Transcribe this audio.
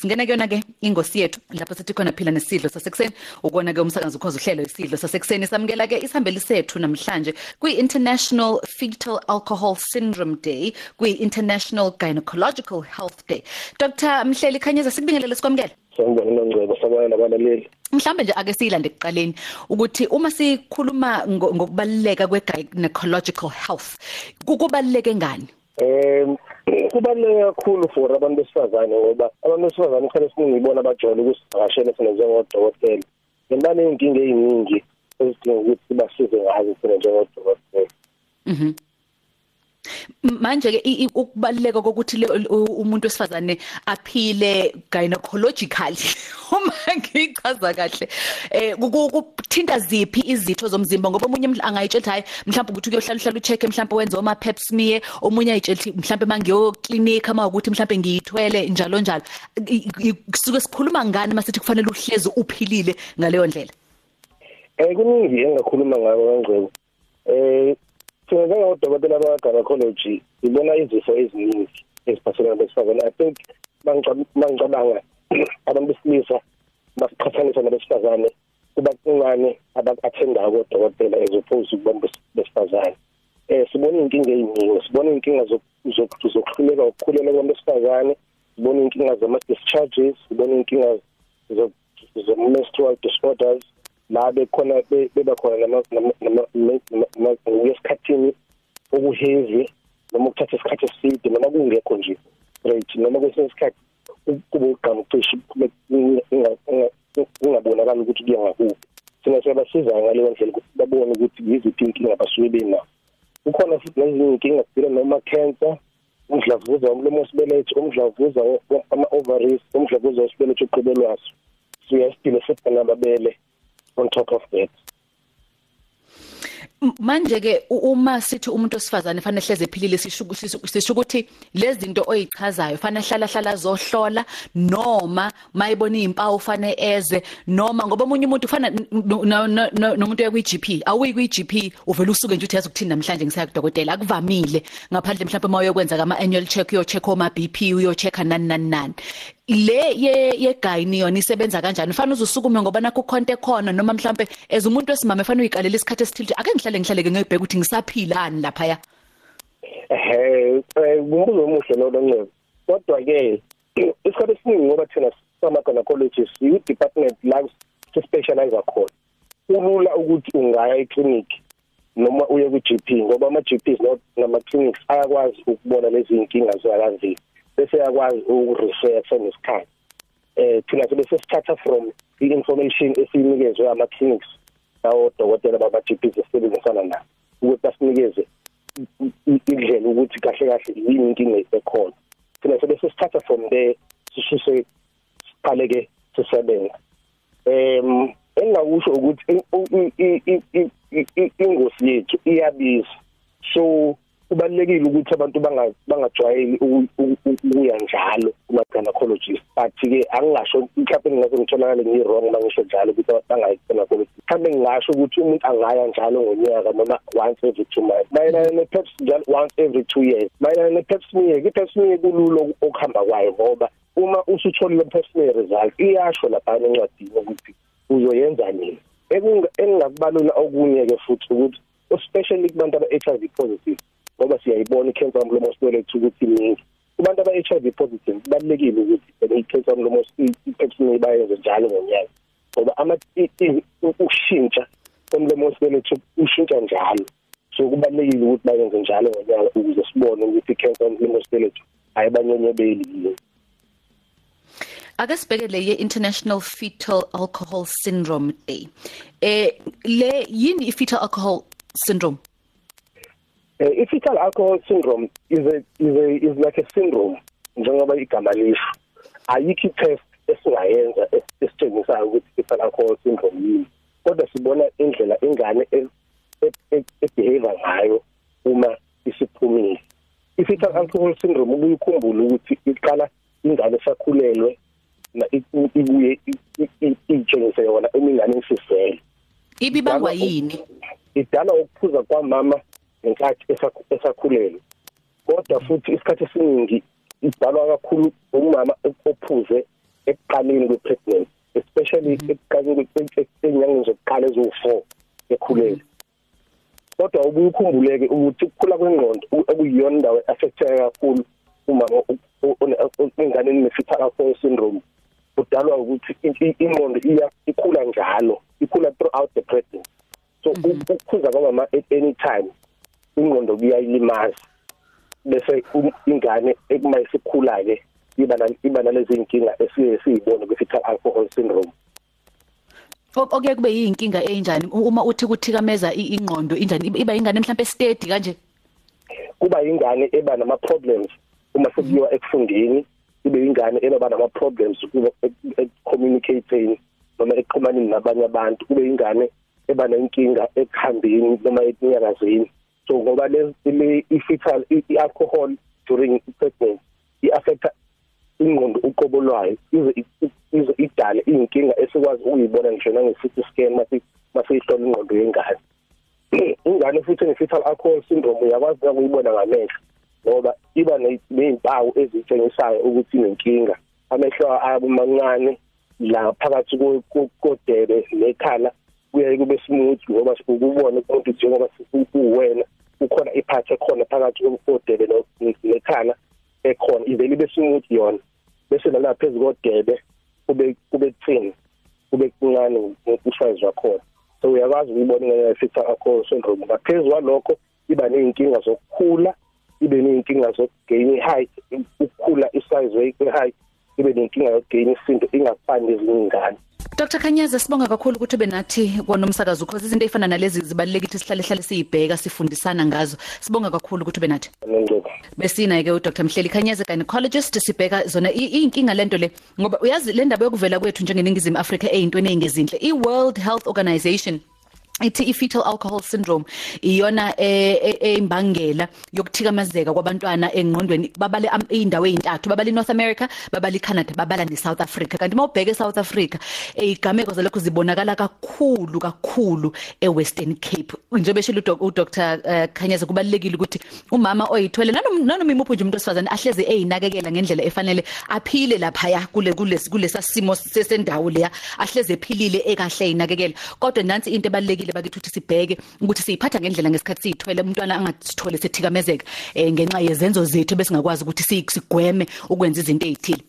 Singena kuyona ke ingosi yethu lapho sithi khona phila nesidlo sasekuseni ukona ke umsakazo ukhoza uhlelo isidlo sasekuseni. Samukela ke isihambeli sethu namhlanje kwi International Fetal Alcohol Syndrome Day kwi International Gynecological Health Day. Dr Mhleli Khanyeza sikubingelele sikwamukela Sanibona ngcebo sabanye nabalaleli. Mhlambe nje ake silande ekuqaleni ukuthi uma sikhuluma ngokubaluleka kwe-gynecological health kukubaluleke ngani? Um kubaluleke kakhulu for abantu besifazane ngoba abantu besifazane kufanele siningi ibona abajwayele ukusivakashela sina njengodokotela. Ngempela iy'nkinga ey'ningi ezidinga ukuthi sibasize ngazo sina njengodokotela. Mhm. Manje ke ukubaluleka kokuthi umuntu wesifazane aphile gynecologically uma ngichaza kahle. Eh ukuthinta ziphi izitho zomzimba? Ngoba omunye angayitshela hayi mhlawumbe ukuthi uyohlala uhlala ucheck mhlawumbe wenza oma pap smear. Omunye ayitshela mhlawumbe mangiyo clinic ama ukuthi mhlawumbe ngiyithwele njalo njalo. Kusuke sikhuluma ngani masithi kufanele uhleze uphilile ngaleyo ndlela? Eh kuningi engakhuluma ngako kangcebo eh thina njengodokotela ba-gynecology sibona izifo eziningi eziphathelana besifazane i think mangicabanga abantu besilisa basiqhathanisa nabesifazane kubancane abak-athendayo kodokotela as opposed kubantu besifazane. Eh sibona inkinga eziningi sibona inkinga zokuhluleka ukukhulela kwabantu besifazane sibona inkinga zama discharges sibona inkinga zo menstrual disorders la bekhona beba khona nama ngesikhathini okuheavy noma ukuthatha isikhathi eside noma kungekho nje right noma kwesinye isikhathi kube uqhamucishi ungabonakala ukuthi kuya ngakuphi. Sina siyabasiza ngaleyo ndlela ukuthi babone ukuthi yiziphi inkinga basuke benayo kukhona futhi nezinye inkinga sidila noma cancer umdlavuza womlomo wesibeletho umdlavuza ama ovaries umdlavuza wesibeletho oqhubelwaso siyasidile futhi nababele. On top of that. Manje ke uma sithi umuntu osifazane fanele hleze ephilile sisho ukuthi lezi zinto oyichazayo fanele hlala hlala zohlola noma mayibona izimpawu ufane eze noma ngoba umunye umuntu ufana nomuntu uya kwi GP awuyi kwi GP uvela usuke nje uthi yazi ukuthini namhlanje ngisaya kudokotela akuvamile. Ngaphandle mhlawumbe maye ukwenza ama annual check uyo check oma BP uyo check nani nani nani. Le ye yegayini yona isebenza kanjani? Ufana uzusukume ngoba nakho konke khona noma mhlambe as umuntu wesimama efanele uyikalela isikhathi esithile ake ngihlale ngihlaleke ngiyibheka ukuthi ngisaphilani lapha ya eh umbuzo omuhle lo loncebo kodwa ke isikhathi esiningi ngoba thina sama gynecologists i department la specialize khona. Kulula ukuthi ungaya eclinic noma uye ku GP ngoba ama GPs nama clinics ayakwazi ukubona lezi inkinga zakanzima bese yakwazi ukuresearch ngesikhathi. Eh thina sibe sesithatha from i-information esiyinikezwe ama clinics lawo dokotela baba GPs esebenzisana nabo ukuthi basinikeze indlela ukuthi kahle kahle yini inkinga ekhona thina sibe sesithatha from there sishise siqaleke sisebenza em engakusho ukuthi ingosi yethu iyabiza. So kubalekile ukuthi abantu bangajwayeli ukuya njalo kuma gynecologist but ke angingasho mhlawumbe ngingase ngitholakale ngi wrong mangisho njalo ukuthi abantu bangayi gynecologist mhlawumbe ngingasho ukuthi umuntu angaya njalo ngonyaka noma once every two months. Mayelana ne pap njalo once every two years. Mayelana ne pap smear i pap smear kululo okuhamba kwayo ngoba uma usutholile pap smear result iyasho lapha encwadini ukuthi uzoyenza nini. Engingakubalula okunye ke futhi ukuthi especially kubantu aba HIV positive ngoba siyayibona i-cancer yomlomo wesibeletho ukuthi iningi kubantu aba HIV positive kubalekile ukuthi i-cancer yomlomo i-pap smear bayenze njalo ngonyaka ngoba ama ukushintsha komlomo wesibeletho ushintsha njalo so kubalekile ukuthi bayenze njalo ngonyaka ukuze sibone ukuthi i-cancer yomlomo wesibeletho ayibanyonyebeli yini Ake sibhekele ye International Fetal Alcohol Syndrome Day. Eh le yini i fetal alcohol syndrome? Uh, i-fetal alcohol syndrome is a is a is like a syndrome njengoba igama lisho. Ayikho test esingayenza esitshengisayo ukuthi i-fetal alcohol syndrome yini kodwa sibona indlela ingane ebehave ngayo uma isiphumile. I-fetal alcohol syndrome ubuyikhumbula ukuthi iqala ingane esakhulelwe na ibuye itshengise yona imingane isizele ibibangwa yini? Idala ukuphuza kwamama ngenkathi esakhulelwe. Kodwa futhi isikhathi esiningi idalwa kakhulu umama ophuze ekuqaleni kwepregnancy especially ekuqaleni kwenyangeni zokuqala eziwu4 ekhulele kodwa ubukhumbuleke ukuthi ukukhula kwengqondo ekuyiyona indawo affecteka kakhulu uma ingane ne-fetal alcohol syndrome. Kudalwa ukuthi ingqondo iya ikhula njalo ikhula throughout the pregnancy. So ukukhuza kwamama at any time ingqondo kuyayilimaza. Bese ingane ekumayisikhula ke iba iba nalezi inkinga esiye siyibone kwi-fetal alcohol syndrome. Okuye kube yinkinga enjani uma uthi kuthikameza ingqondo injani? Iba ingane mhlawumbe steady kanje? Kuba ingane eba nama problems uma sekuyiwa ekufundeni ibe ingane eba nama problems communicating noma ekuxhumaneni nabanye abantu. Kube ingane eba nenkinga ekuhambeni noma ekunyakazeni. So ngoba le i-fetal i-alcohol during pregnancy i-affecta ingqondo uqobo lwayo ize ize idale inkinga esikwazi ukuyibona ngisho nange-CT scan mase maseyihlola ingqondo yengane. Ingane futhi ne-fetal alcohol syndrome uyakwazi ukuyibona ngamehlo ngoba iba nezimpawu ezitshengisayo ukuthi inenkinga. Amehlo amancane la phakathi kodebe nekhala kuyaye kube smooth ngoba ukubona umuntu njengoba uwena ukhona iphathi ekhona phakathi kodebe nekhala ekhona ivele ibe smooth yona. Bese nala phezulu kodebe kube kube thin kube kuncane usize wakhona so uyakwazi ukubona nge-fetal alcohol syndrome. Ngaphezulu kwalokho iba ney'nkinga zokukhula ibe ney'nkinga zokugain height ukukhula isize we-height ibe nenkinga yokugain isindo ingafani nezinye ingane Dr Khanyaza sibonga kakhulu ukuthi benathi kwanomsakazo because izinto ezifana nalezi zibalulekile sihlale hlale siyibheka sifundisana ngazo. Sibonga kakhulu ukuthi benathi besina ke uDr Mhleli Khanyaza gynecologist sibheka zona inkinga lento le ngoba uyazi le ndaba yokuvela kwethu njengeningizimu Afrika eyintweni ezingezinhle i World Health Organization ithi i-fetal alcohol syndrome. Iyona eimbangela yokuthikamezeka kwabantwana engqondweni. Babale indawo ezintathu babali North America babali Canada babala ne South Africa. Kanti mawubheke eSouth Africa eigameko zalokho zibonakala kakhulu kakhulu eWestern Cape. Nje beshilo uDr Khanyeza kubalekile ukuthi umama oyithwele nanoma imuphi nje umuntu osifazane ahleze eyinakekela ngendlela efanele aphile lapha kule kulesa simo sesendawo leya ahleze ephilile ekahle eyinakekela kodwa nansi into ebalekile kubalulekile bakithi ukuthi sibheke ukuthi siyiphatha ngendlela ngesikhathi siyithwele umntwana angasithole sethikamezeka eh ngenxa yezenzo zethu besingakwazi ukuthi sigweme ukwenza izinto ezithile